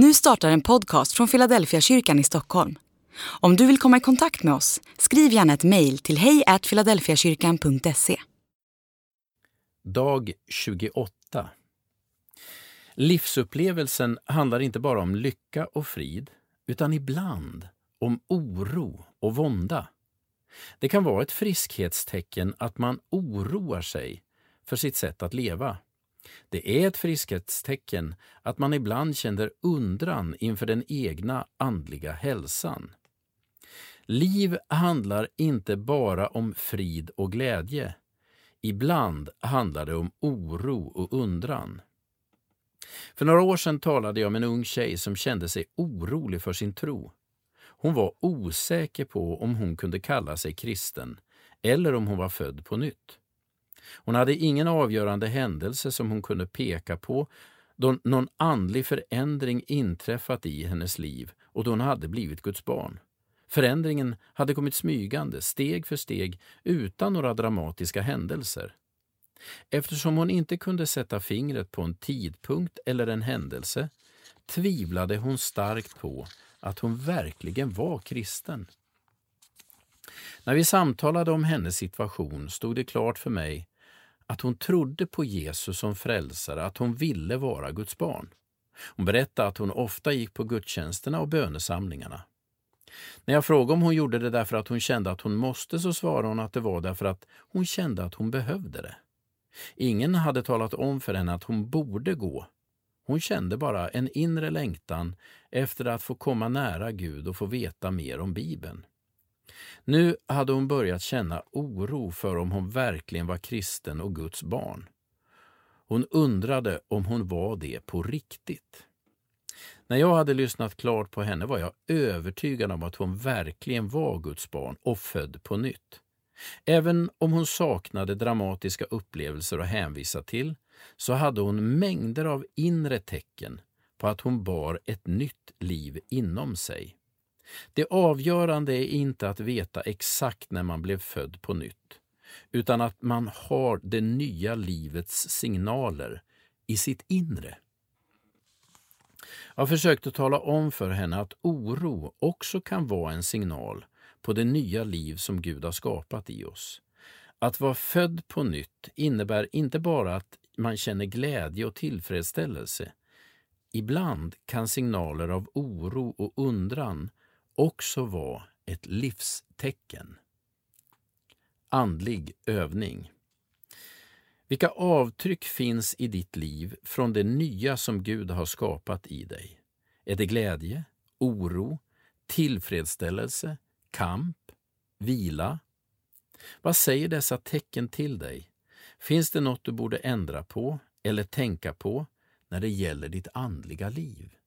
Nu startar en podcast från Philadelphia kyrkan i Stockholm. Om du vill komma i kontakt med oss, skriv gärna ett mejl till hejfiladelfiakyrkan.se. Dag 28 Livsupplevelsen handlar inte bara om lycka och frid, utan ibland om oro och vånda. Det kan vara ett friskhetstecken att man oroar sig för sitt sätt att leva. Det är ett friskhetstecken att man ibland känner undran inför den egna andliga hälsan. Liv handlar inte bara om frid och glädje. Ibland handlar det om oro och undran. För några år sedan talade jag med en ung tjej som kände sig orolig för sin tro. Hon var osäker på om hon kunde kalla sig kristen eller om hon var född på nytt. Hon hade ingen avgörande händelse som hon kunde peka på då någon andlig förändring inträffat i hennes liv och då hon hade blivit Guds barn. Förändringen hade kommit smygande, steg för steg, utan några dramatiska händelser. Eftersom hon inte kunde sätta fingret på en tidpunkt eller en händelse tvivlade hon starkt på att hon verkligen var kristen. När vi samtalade om hennes situation stod det klart för mig att hon trodde på Jesus som frälsare, att hon ville vara Guds barn. Hon berättade att hon ofta gick på gudstjänsterna och bönesamlingarna. När jag frågade om hon gjorde det därför att hon kände att hon måste så svarade hon att det var därför att hon kände att hon behövde det. Ingen hade talat om för henne att hon borde gå. Hon kände bara en inre längtan efter att få komma nära Gud och få veta mer om Bibeln. Nu hade hon börjat känna oro för om hon verkligen var kristen och Guds barn. Hon undrade om hon var det på riktigt. När jag hade lyssnat klart på henne var jag övertygad om att hon verkligen var Guds barn och född på nytt. Även om hon saknade dramatiska upplevelser att hänvisa till så hade hon mängder av inre tecken på att hon bar ett nytt liv inom sig. Det avgörande är inte att veta exakt när man blev född på nytt, utan att man har det nya livets signaler i sitt inre. Jag försökte tala om för henne att oro också kan vara en signal på det nya liv som Gud har skapat i oss. Att vara född på nytt innebär inte bara att man känner glädje och tillfredsställelse. Ibland kan signaler av oro och undran också vara ett livstecken. Andlig övning. Vilka avtryck finns i ditt liv från det nya som Gud har skapat i dig? Är det glädje, oro, tillfredsställelse, kamp, vila? Vad säger dessa tecken till dig? Finns det något du borde ändra på eller tänka på när det gäller ditt andliga liv?